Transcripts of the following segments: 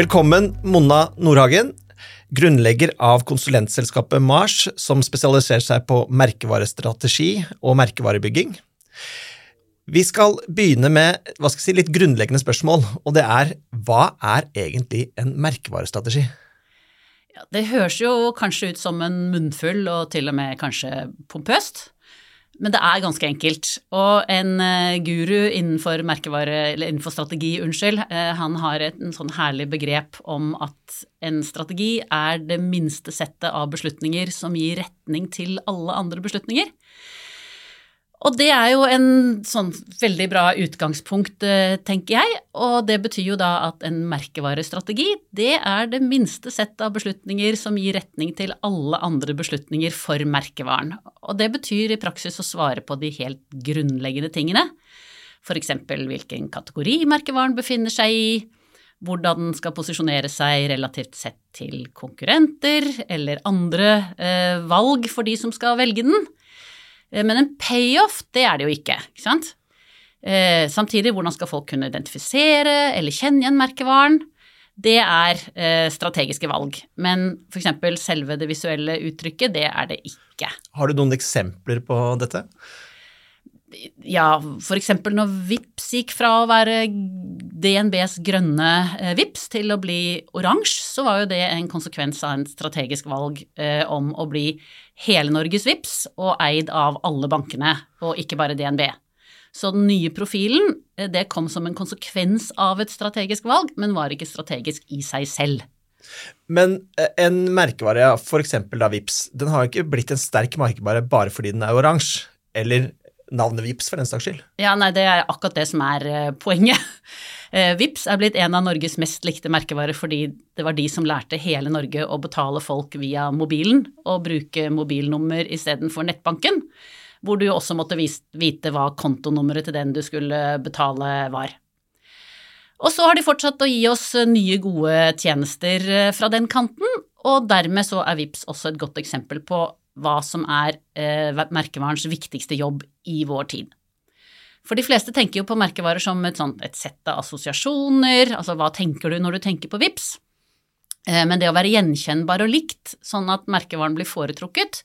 Velkommen, Monna Nordhagen, grunnlegger av konsulentselskapet Mars, som spesialiserer seg på merkevarestrategi og merkevarebygging. Vi skal begynne med skal si, litt grunnleggende spørsmål, og det er hva er egentlig en merkevarestrategi? Ja, det høres jo kanskje ut som en munnfull, og til og med kanskje pompøst. Men det er ganske enkelt. Og en uh, guru innenfor innenfor strategi, unnskyld, uh, han har et en sånn herlig begrep om at en strategi er det minste settet av beslutninger som gir retning til alle andre beslutninger. Og det er jo en sånn veldig bra utgangspunkt, eh, tenker jeg. Og det betyr jo da at en merkevarestrategi, det er det minste sett av beslutninger som gir retning til alle andre beslutninger for merkevaren. Og det betyr i praksis å svare på de helt grunnleggende tingene. F.eks. hvilken kategori merkevaren befinner seg i, hvordan den skal posisjonere seg relativt sett til konkurrenter eller andre eh, valg for de som skal velge den. Eh, men en payoff, det er det jo ikke. ikke sant? Eh, samtidig, hvordan skal folk kunne identifisere eller kjenne igjen merkevaren? Det er eh, strategiske valg. Men f.eks. selve det visuelle uttrykket, det er det ikke. Har du noen eksempler på dette? Ja, f.eks. når VIPS gikk fra å være DNBs grønne eh, VIPS til å bli oransje, så var jo det en konsekvens av en strategisk valg eh, om å bli hele Norges VIPS og eid av alle bankene, og ikke bare DNB. Så den nye profilen eh, det kom som en konsekvens av et strategisk valg, men var ikke strategisk i seg selv. Men eh, en merkevare, f.eks. da VIPS, den har jo ikke blitt en sterk merkevare bare fordi den er oransje. Eller navnet VIPS for den saks skyld. Ja, nei, det er akkurat det som er uh, poenget. Uh, VIPS er blitt en av Norges mest likte merkevarer fordi det var de som lærte hele Norge å betale folk via mobilen og bruke mobilnummer istedenfor nettbanken, hvor du også måtte vite hva kontonummeret til den du skulle betale var. Og så har de fortsatt å gi oss nye, gode tjenester eh, fra den kanten, og dermed så er VIPS også et godt eksempel på hva som er eh, merkevarens viktigste jobb i vår tid. For de fleste tenker jo på merkevarer som et, sånt, et sett av assosiasjoner, altså hva tenker du når du tenker på VIPS? Eh, men det å være gjenkjennbar og likt, sånn at merkevaren blir foretrukket,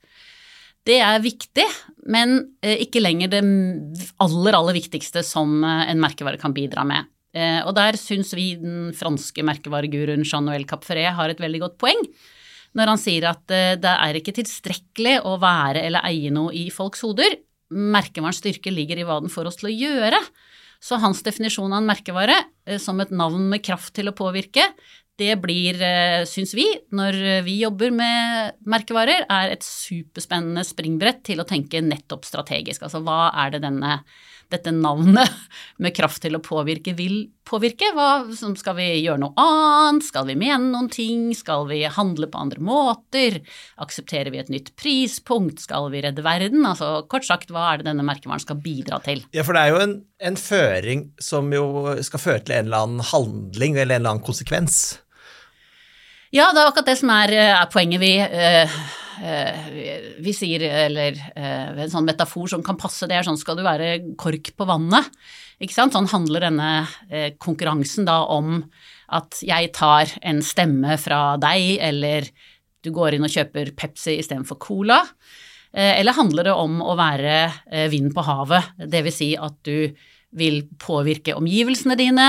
det er viktig, men eh, ikke lenger det aller, aller viktigste som eh, en merkevare kan bidra med. Eh, og der syns vi den franske merkevareguruen Jean-Noël Capferé har et veldig godt poeng når han sier at eh, det er ikke tilstrekkelig å være eller eie noe i folks hoder. Merkevarens styrke ligger i hva den får oss til å gjøre. Så hans definisjon av en merkevare eh, som et navn med kraft til å påvirke, det blir, eh, syns vi, når vi jobber med merkevarer, er et superspennende springbrett til å tenke nettopp strategisk. Altså hva er det denne dette navnet med kraft til å påvirke vil påvirke. Hva, skal vi gjøre noe annet? Skal vi mene noen ting? Skal vi handle på andre måter? Aksepterer vi et nytt prispunkt? Skal vi redde verden? Altså kort sagt, hva er det denne merkevaren skal bidra til? Ja, for det er jo en, en føring som jo skal føre til en eller annen handling eller en eller annen konsekvens. Ja, det er akkurat det som er, er poenget. Vi øh, Eh, vi sier, eller eh, en sånn metafor som kan passe, det er sånn skal du være kork på vannet. Ikke sant? Sånn handler denne eh, konkurransen da om at jeg tar en stemme fra deg, eller du går inn og kjøper Pepsi istedenfor Cola. Eller handler det om å være vind på havet, dvs. Si at du vil påvirke omgivelsene dine,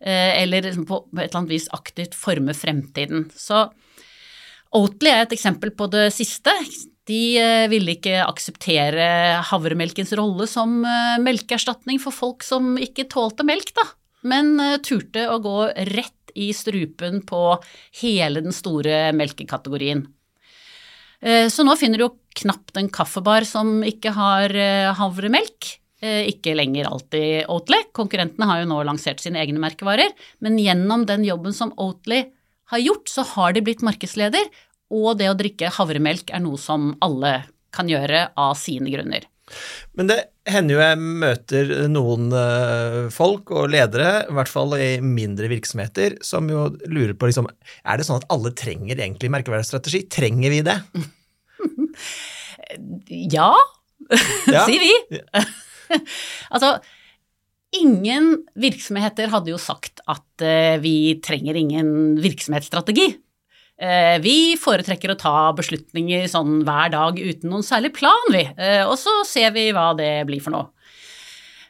eller liksom på et eller annet vis aktivt forme fremtiden. Så Oatly er et eksempel på det siste. De eh, ville ikke akseptere havremelkens rolle som eh, melkeerstatning for folk som ikke tålte melk, da, men eh, turte å gå rett i strupen på hele den store melkekategorien. Så nå finner du jo knapt en kaffebar som ikke har havremelk. Ikke lenger alltid Oatly. Konkurrentene har jo nå lansert sine egne merkevarer, men gjennom den jobben som Oatly har gjort, så har de blitt markedsleder, og det å drikke havremelk er noe som alle kan gjøre av sine grunner. Men det hender jo jeg møter noen eh, folk og ledere, i hvert fall i mindre virksomheter, som jo lurer på liksom Er det sånn at alle trenger egentlig merkeværstrategi? Trenger vi det? ja, ja. sier vi. altså, ingen virksomheter hadde jo sagt at eh, vi trenger ingen virksomhetsstrategi. Eh, vi foretrekker å ta beslutninger sånn hver dag uten noen særlig plan, vi. Eh, og så ser vi hva det blir for noe.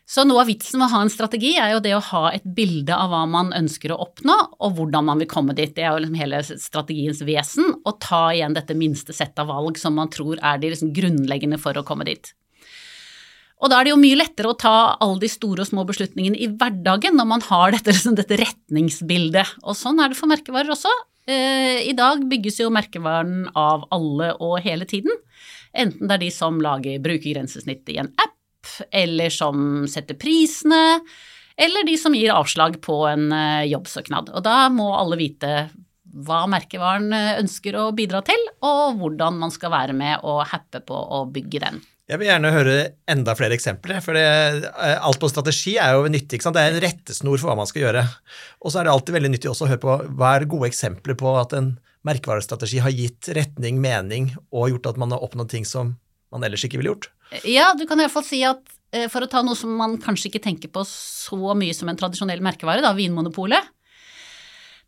Så noe av vitsen med å ha en strategi er jo det å ha et bilde av hva man ønsker å oppnå, og hvordan man vil komme dit. Det er jo liksom hele strategiens vesen, å ta igjen dette minste sett av valg som man tror er de liksom grunnleggende for å komme dit. Og da er det jo mye lettere å ta alle de store og små beslutningene i hverdagen når man har dette, liksom, dette retningsbildet. Og sånn er det for merkevarer også. Eh, I dag bygges jo merkevaren av alle og hele tiden. Enten det er de som lager brukergrensesnitt i en app, eller som setter prisene, eller de som gir avslag på en eh, jobbsøknad. Og da må alle vite hva merkevaren eh, ønsker å bidra til, og hvordan man skal være med og happe på å bygge den. Jeg vil gjerne høre enda flere eksempler, for det, eh, alt på strategi er jo nyttig. Det er en rettesnor for hva man skal gjøre. Og så er det alltid veldig nyttig også å høre på hva er gode eksempler på at en merkevarestrategi har gitt retning, mening, og gjort at man har oppnådd ting som man ellers ikke ville gjort. Ja, du kan iallfall si at eh, for å ta noe som man kanskje ikke tenker på så mye som en tradisjonell merkevare, da, Vinmonopolet,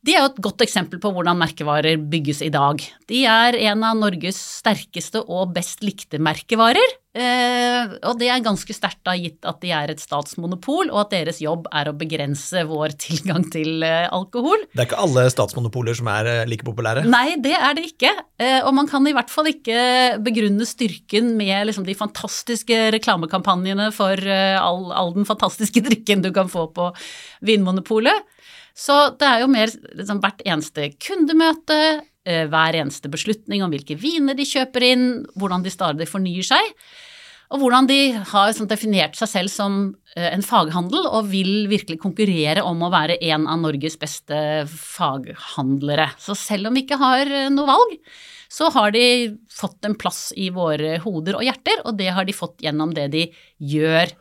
de er jo et godt eksempel på hvordan merkevarer bygges i dag. De er en av Norges sterkeste og best likte merkevarer. Eh, og det er ganske sterkt da gitt at de er et statsmonopol, og at deres jobb er å begrense vår tilgang til eh, alkohol. Det er ikke alle statsmonopoler som er eh, like populære? Nei, det er det ikke. Og man kan i hvert fall ikke begrunne styrken med liksom de fantastiske reklamekampanjene for all, all den fantastiske drikken du kan få på Vinmonopolet. Så det er jo mer liksom, hvert eneste kundemøte, eh, hver eneste beslutning om hvilke viner de kjøper inn, hvordan de stadig fornyer seg, og hvordan de har sånn, definert seg selv som eh, en faghandel og vil virkelig konkurrere om å være en av Norges beste faghandlere. Så selv om vi ikke har eh, noe valg, så har de fått en plass i våre hoder og hjerter, og det har de fått gjennom det de gjør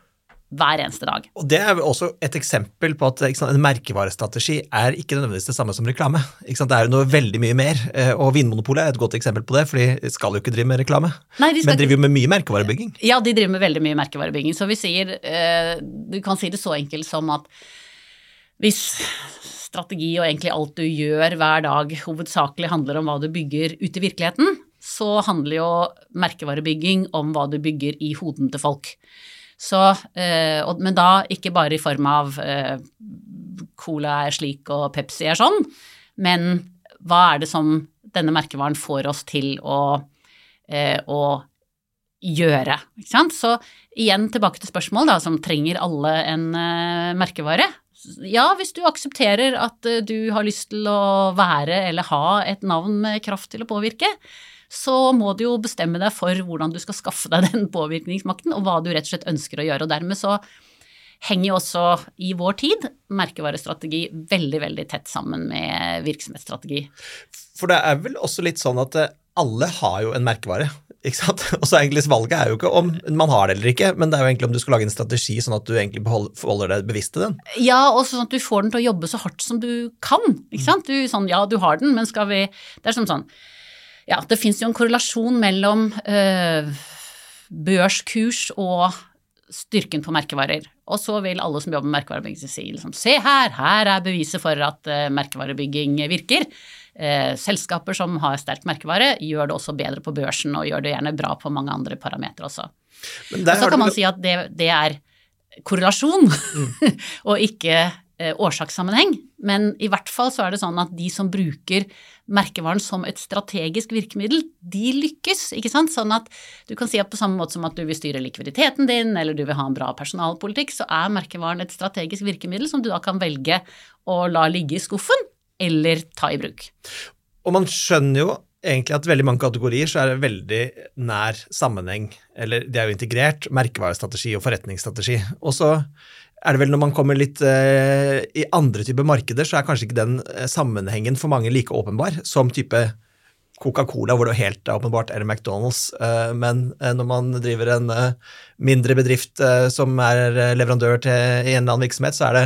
hver eneste dag. Og Det er også et eksempel på at sant, en merkevarestrategi er ikke nødvendigvis det samme som reklame. Det er jo noe veldig mye mer, eh, og Vinmonopolet er et godt eksempel på det, for de skal jo ikke drive med reklame. Nei, de men driver jo med mye merkevarebygging. Ja, de driver med veldig mye merkevarebygging. Så vi sier, eh, du kan si det så enkelt som at hvis strategi og egentlig alt du gjør hver dag hovedsakelig handler om hva du bygger ute i virkeligheten, så handler jo merkevarebygging om hva du bygger i hodene til folk. Så, eh, og, men da ikke bare i form av eh, cola er slik og Pepsi er sånn, men hva er det som denne merkevaren får oss til å, eh, å gjøre? Så igjen tilbake til spørsmål, da, som trenger alle en merkevare? Ja, hvis du aksepterer at du har lyst til å være eller ha et navn med kraft til å påvirke, så må du jo bestemme deg for hvordan du skal skaffe deg den påvirkningsmakten, og hva du rett og slett ønsker å gjøre. Og dermed så henger jo også i vår tid merkevarestrategi veldig, veldig tett sammen med virksomhetsstrategi. For det er vel også litt sånn at eh, alle har jo en merkevare. ikke sant? Og så egentlig Valget er jo ikke om man har det eller ikke, men det er jo egentlig om du skal lage en strategi sånn at du egentlig forholder deg bevisst til den. Ja, og sånn at du får den til å jobbe så hardt som du kan. ikke sant? Du, sånn, ja, du har den, men skal vi Det er som sånn ja, det fins jo en korrelasjon mellom øh, børskurs og styrken på merkevarer. Og så vil alle som jobber med merkevarebygging si liksom, se her, her er beviset for at uh, merkevarebygging virker. Uh, selskaper som har sterk merkevare, gjør det også bedre på børsen og gjør det gjerne bra på mange andre parametere også. Og så kan man si at det, det er korrelasjon, mm. og ikke Eh, årsakssammenheng, men i hvert fall så er det sånn at de som bruker merkevaren som et strategisk virkemiddel, de lykkes, ikke sant. Sånn at du kan si at på samme måte som at du vil styre likviditeten din, eller du vil ha en bra personalpolitikk, så er merkevaren et strategisk virkemiddel som du da kan velge å la ligge i skuffen, eller ta i bruk. Og man skjønner jo egentlig at veldig mange kategorier så er det veldig nær sammenheng, eller de er jo integrert, merkevarestrategi og forretningsstrategi. Og så er det vel når man kommer litt eh, i andre typer markeder, så er kanskje ikke den uh, sammenhengen for mange like åpenbar som type Coca-Cola, hvor det er helt åpenbart, eller McDonald's. Uh, men når man driver en mindre bedrift som er leverandør til en eller annen virksomhet, så er det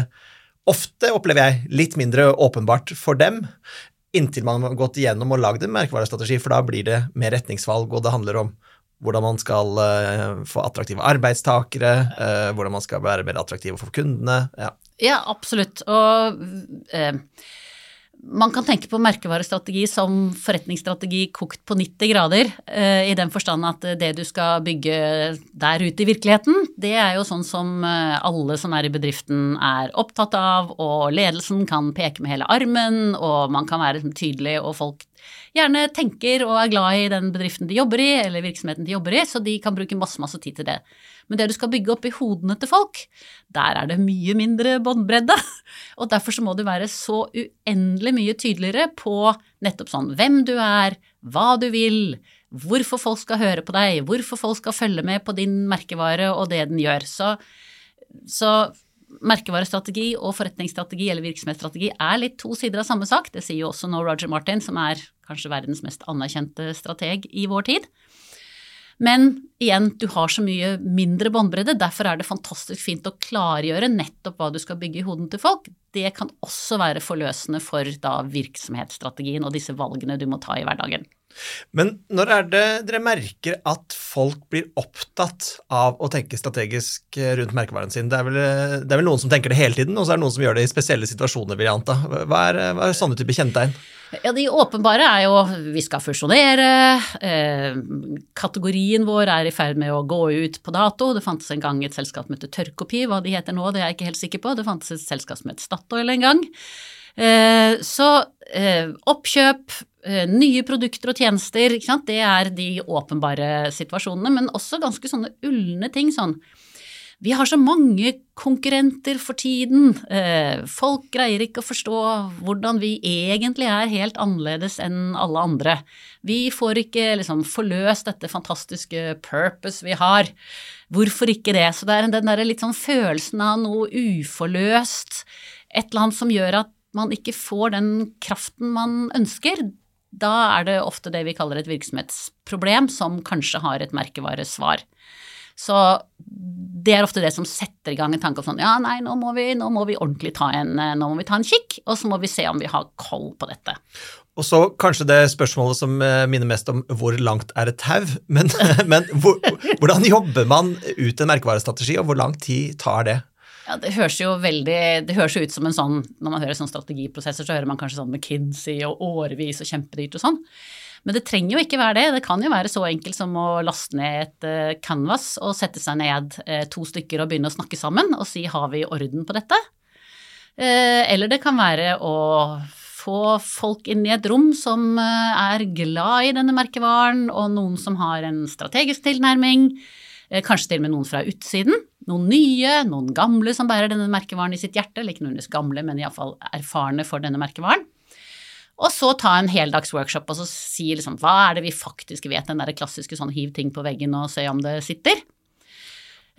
ofte, opplever jeg, litt mindre åpenbart for dem. Inntil man har gått igjennom og lagd en merkevarestrategi, for da blir det mer retningsvalg, og det handler om hvordan man skal uh, få attraktive arbeidstakere, uh, hvordan man skal være mer attraktiv for kundene. Ja, ja absolutt. Og uh, man kan tenke på merkevarestrategi som forretningsstrategi kokt på 90 grader, i den forstand at det du skal bygge der ute i virkeligheten, det er jo sånn som alle som er i bedriften er opptatt av, og ledelsen kan peke med hele armen, og man kan være liksom tydelig, og folk gjerne tenker og er glad i den bedriften de jobber i, eller virksomheten de jobber i, så de kan bruke masse, masse tid til det. Men det du skal bygge opp i hodene til folk, der er det mye mindre båndbredde. Og derfor så må du være så uendelig mye tydeligere på nettopp sånn hvem du er, hva du vil, hvorfor folk skal høre på deg, hvorfor folk skal følge med på din merkevare og det den gjør. Så, så merkevarestrategi og forretningsstrategi eller virksomhetsstrategi er litt to sider av samme sak. Det sier jo også nå Roger Martin, som er kanskje verdens mest anerkjente strateg i vår tid. Men igjen, du har så mye mindre båndbredde, derfor er det fantastisk fint å klargjøre nettopp hva du skal bygge i hodene til folk. Det kan også være forløsende for da virksomhetsstrategien og disse valgene du må ta i hverdagen. Men når er det dere merker at folk blir opptatt av å tenke strategisk rundt merkevaren sin? Det er, vel, det er vel, noen som tenker det hele tiden, og så er det noen som gjør det i spesielle situasjoner, vil jeg anta. Hva er, hva er sånne typer kjennetegn? Ja, De åpenbare er jo vi skal fusjonere, eh, kategorien vår er i ferd med å gå ut på dato. Det fantes en gang et selskap som het Tørrkopi, hva de heter nå det er jeg ikke helt sikker på. Det fantes et selskap som het Statoil en gang. Eh, så eh, oppkjøp, Eh, nye produkter og tjenester, det er de åpenbare situasjonene, men også ganske sånne ulne ting. sånn vi har så mange konkurrenter for tiden. Folk greier ikke å forstå hvordan vi egentlig er helt annerledes enn alle andre. Vi får ikke liksom forløst dette fantastiske purpose vi har. Hvorfor ikke det? Så det er den der litt sånn følelsen av noe uforløst, et eller annet som gjør at man ikke får den kraften man ønsker da er det ofte det vi kaller et virksomhetsproblem, som kanskje har et merkevaresvar. Så det er ofte det som setter i gang en tanke om sånn ja, nei, nå må vi, nå må vi ordentlig ta en, nå må vi ta en kikk, og så må vi se om vi har koll på dette. Og så kanskje det spørsmålet som eh, minner mest om hvor langt er et tau? Men, men hvor, hvordan jobber man ut en merkevarestrategi, og hvor lang tid tar det? Ja, Det høres jo veldig, det høres jo ut som en sånn Når man hører sånn strategiprosesser, så hører man kanskje sånn McKinsey og årevis og kjempedyrt og sånn. Men det trenger jo ikke være det. Det kan jo være så enkelt som å laste ned et uh, canvas og sette seg ned uh, to stykker og begynne å snakke sammen og si har vi orden på dette? Uh, eller det kan være å få folk inn i et rom som er glad i denne merkevaren, og noen som har en strategisk tilnærming. Kanskje til og med noen fra utsiden noen nye, noen gamle som bærer denne merkevaren i sitt hjerte, eller ikke nødvendigvis gamle, men iallfall erfarne for denne merkevaren. Og så ta en heldags workshop og så si liksom hva er det vi faktisk vet, den der klassiske sånn hiv ting på veggen og se om det sitter.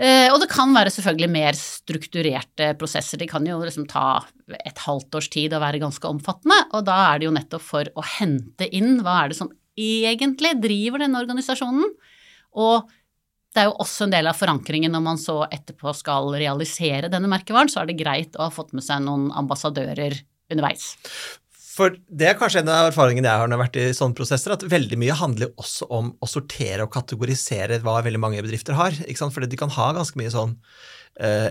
Eh, og det kan være selvfølgelig mer strukturerte prosesser. De kan jo liksom ta et halvt års tid og være ganske omfattende. Og da er det jo nettopp for å hente inn hva er det som egentlig driver denne organisasjonen, og det er jo også en del av forankringen når man så etterpå skal realisere denne merkevaren, så er det greit å ha fått med seg noen ambassadører underveis. For det er kanskje en av erfaringene jeg har når jeg har vært i sånne prosesser, at veldig mye handler også om å sortere og kategorisere hva veldig mange bedrifter har. Fordi de kan ha ganske mye sånn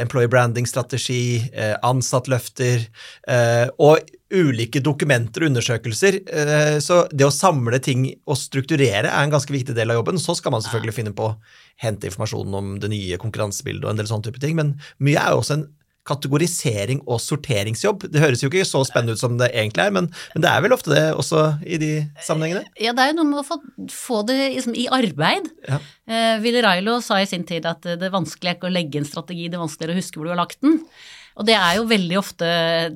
employee branding-strategi, uh, ansattløfter uh, og ulike dokumenter og undersøkelser. Så det å samle ting og strukturere er en ganske viktig del av jobben. Så skal man selvfølgelig finne på å hente informasjon om det nye konkurransebildet og en del sånne type ting, men mye er jo også en kategorisering og sorteringsjobb. Det høres jo ikke så spennende ut som det egentlig er, men, men det er vel ofte det også i de sammenhengene? Ja, det er jo noe med å få, få det liksom, i arbeid. Ja. Eh, Ville Railo sa i sin tid at det vanskelige er ikke å legge en strategi, det er vanskeligere å huske hvor du har lagt den. Og det er jo veldig ofte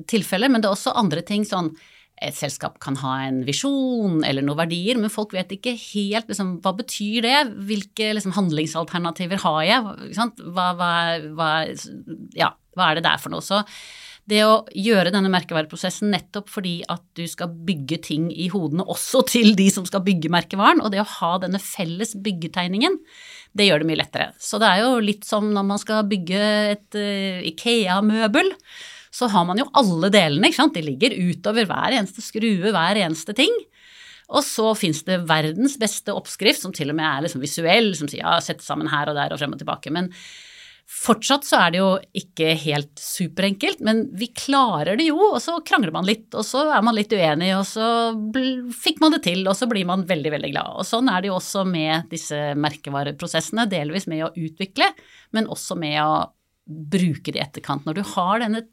tilfellet, men det er også andre ting sånn et selskap kan ha en visjon eller noen verdier, men folk vet ikke helt liksom, hva betyr det, hvilke liksom, handlingsalternativer har jeg, hva, hva, hva, ja, hva er det der for noe? Så det å gjøre denne merkevareprosessen nettopp fordi at du skal bygge ting i hodene også til de som skal bygge merkevaren, og det å ha denne felles byggetegningen, det gjør det mye lettere. Så det er jo litt som når man skal bygge et uh, Ikea-møbel så har man jo alle delene. ikke sant? De ligger utover hver eneste skrue, hver eneste ting. Og så fins det verdens beste oppskrift, som til og med er liksom visuell, som sier ja, sette sammen her og der og frem og tilbake. Men Fortsatt så er det jo ikke helt superenkelt, men vi klarer det jo. Og så krangler man litt, og så er man litt uenig, og så fikk man det til, og så blir man veldig, veldig glad. Og sånn er det jo også med disse merkevareprosessene, delvis med å utvikle, men også med å bruke det i etterkant. Når du har denne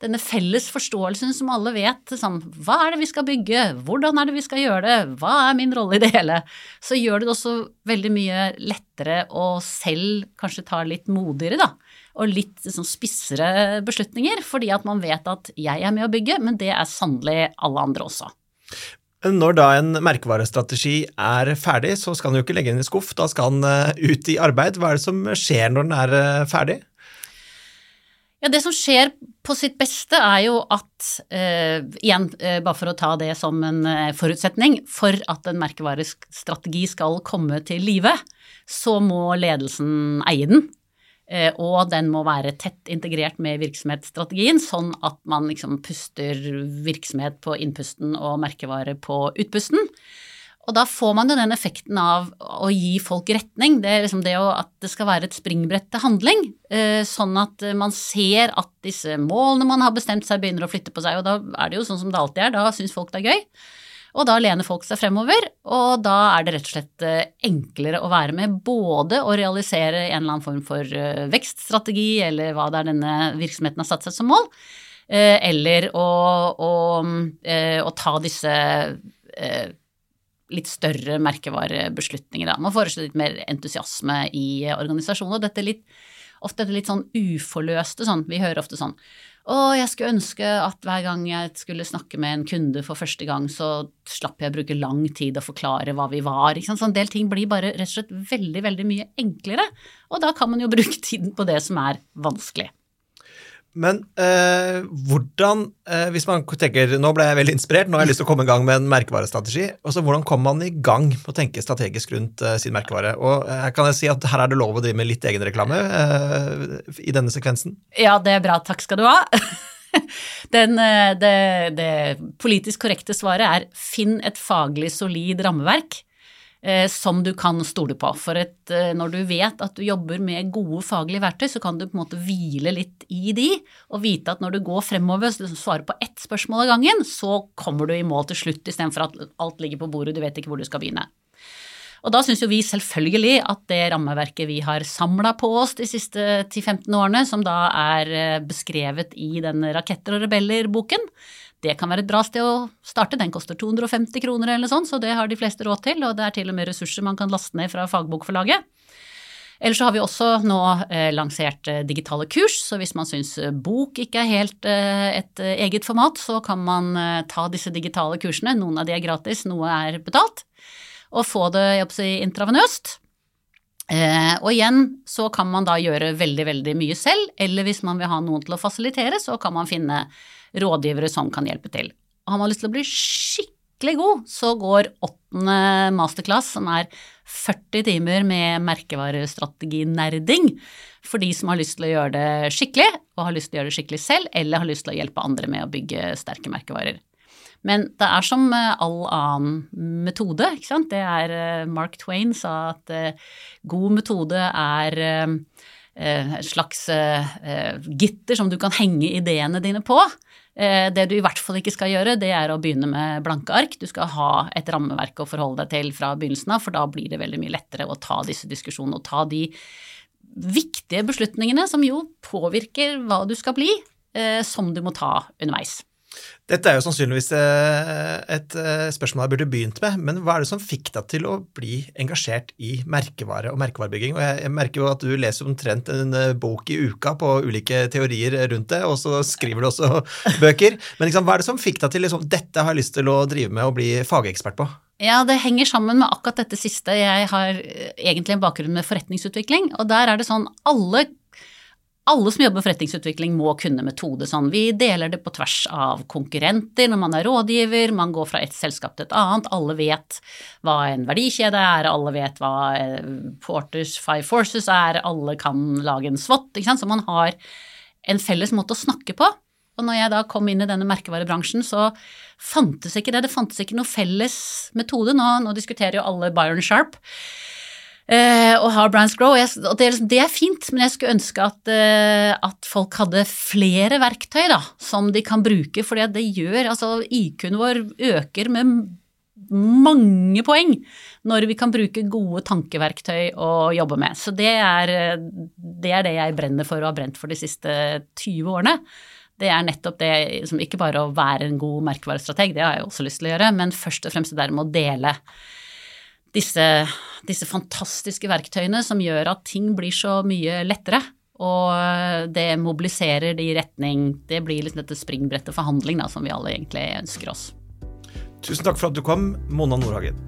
denne felles forståelsen som alle vet. Sånn, hva er det vi skal bygge, hvordan er det vi skal gjøre det, hva er min rolle i det hele? Så gjør det det også veldig mye lettere å selv kanskje ta litt modigere, da. Og litt sånn spissere beslutninger, fordi at man vet at jeg er med å bygge, men det er sannelig alle andre også. Når da en merkevarestrategi er ferdig, så skal den jo ikke legge den i skuff, da skal den eh, ut i arbeid. Hva er det som skjer når den er eh, ferdig? Ja, Det som skjer på sitt beste, er jo at eh, Igjen, eh, bare for å ta det som en eh, forutsetning. For at en merkevarestrategi skal komme til live, så må ledelsen eie den. Eh, og den må være tett integrert med virksomhetsstrategien, sånn at man liksom puster virksomhet på innpusten og merkevare på utpusten. Og da får man jo den effekten av å gi folk retning. Det er liksom det at det skal være et springbrett til handling. Eh, sånn at man ser at disse målene man har bestemt seg, begynner å flytte på seg. Og da er det jo sånn som det alltid er, da syns folk det er gøy. Og da lener folk seg fremover, og da er det rett og slett eh, enklere å være med både å realisere en eller annen form for eh, vekststrategi, eller hva det er denne virksomheten har satt seg som mål, eller å, å, å ta disse litt større merkevarebeslutninger. Da. Man foreslår litt mer entusiasme i organisasjonen. Og dette litt, ofte dette litt sånn uforløste sånn. Vi hører ofte sånn å, jeg skulle ønske at hver gang jeg skulle snakke med en kunde for første gang, så slapp jeg å bruke lang tid å forklare hva vi var. Så en del ting blir bare rett og slett veldig, veldig mye enklere. Og da kan man jo bruke tiden på det som er vanskelig. Men eh, hvordan, eh, hvis man tenker nå ble jeg veldig inspirert, nå har jeg lyst til å komme i gang med en merkevarestrategi. også Hvordan kommer man i gang med å tenke strategisk rundt eh, sin merkevare? Og her eh, kan jeg si at her er det lov å drive med litt egenreklame eh, i denne sekvensen? Ja, det er bra. Takk skal du ha. Den, eh, det, det politisk korrekte svaret er finn et faglig solid rammeverk som du kan stole på. For et, eh, når du vet at du jobber med gode faglige verktøy, så kan du på en måte hvile litt i de, og vite at når du går fremover og svarer på ett spørsmål av gangen, så kommer du i mål til slutt, istedenfor at alt ligger på bordet, du vet ikke hvor du skal begynne. Og da syns jo vi selvfølgelig at det rammeverket vi har samla på oss de siste 10-15 årene, som da er eh, beskrevet i den Raketter og rebeller-boken, det kan være et bra sted å starte. Den koster 250 kroner eller sånn, så det har de fleste råd til. Og det er til og med ressurser man kan laste ned fra fagbokforlaget. Ellers så har vi også nå eh, lansert eh, digitale kurs, så hvis man syns eh, bok ikke er helt et eget format, så kan man ta disse digitale kursene. Noen av de er gratis, noe er betalt. Og få det si, intravenøst. og igjen så kan man da gjøre veldig, veldig mye selv, eller hvis man vil ha noen til å fasilitere, så kan man finne rådgivere som kan hjelpe til. Og har man lyst til å bli skikkelig god, så går åttende masterclass, som er 40 timer med merkevarestrateginerding, for de som har lyst til å gjøre det skikkelig, og har lyst til å gjøre det skikkelig selv, eller har lyst til å hjelpe andre med å bygge sterke merkevarer. Men det er som all annen metode, ikke sant. Det er eh, Mark Twain sa at eh, god metode er eh, et slags gitter som du kan henge ideene dine på. Eh, det du i hvert fall ikke skal gjøre, det er å begynne med blanke ark. Du skal ha et rammeverk å forholde deg til fra begynnelsen av, for da blir det veldig mye lettere å ta disse diskusjonene og ta de viktige beslutningene som jo påvirker hva du skal bli, eh, som du må ta underveis. Dette er jo sannsynligvis eh, et eh, spørsmål jeg burde begynt med, men hva er det som fikk deg til å bli engasjert i merkevare og merkevarebygging? Og jeg merker jo at du leser omtrent en eh, bok i uka på ulike teorier rundt det, og så skriver du også bøker. Men liksom, hva er det som fikk deg til liksom, dette har jeg lyst til å drive med og bli fagekspert på? Ja, det henger sammen med akkurat dette siste. Jeg har egentlig en bakgrunn med forretningsutvikling, og der er det sånn alle alle som jobber med forretningsutvikling må kunne metode sånn. Vi deler det på tvers av konkurrenter når man er rådgiver, man går fra et selskap til et annet, alle vet hva en verdikjede er, alle vet hva eh, Porters Five Forces er, alle kan lage en SWOT. Så man har en felles måte å snakke på. Og når jeg da kom inn i denne merkevarebransjen, så fantes ikke det. Det fantes ikke noe felles metode. Nå, nå diskuterer jo alle Byron Sharp. Uh, og har Brands Grow. Jeg, og det, er liksom, det, er fint, men jeg skulle ønske at, uh, at, folk hadde flere verktøy da, som de kan bruke. For det gjør Altså, IQ-en vår øker med mange poeng når vi kan bruke gode tankeverktøy å jobbe med. Så det er, det er det jeg brenner for og har brent for de siste 20 årene. Det er nettopp det, liksom, ikke bare å være en god merkevarestrateg, det har jeg også lyst til å gjøre, men først og fremst det der med å dele disse, disse fantastiske verktøyene som gjør at ting blir så mye lettere. Og det mobiliserer det i retning Det blir liksom dette springbrettet for handling da, som vi alle egentlig ønsker oss. Tusen takk for at du kom, Mona Nordhagen.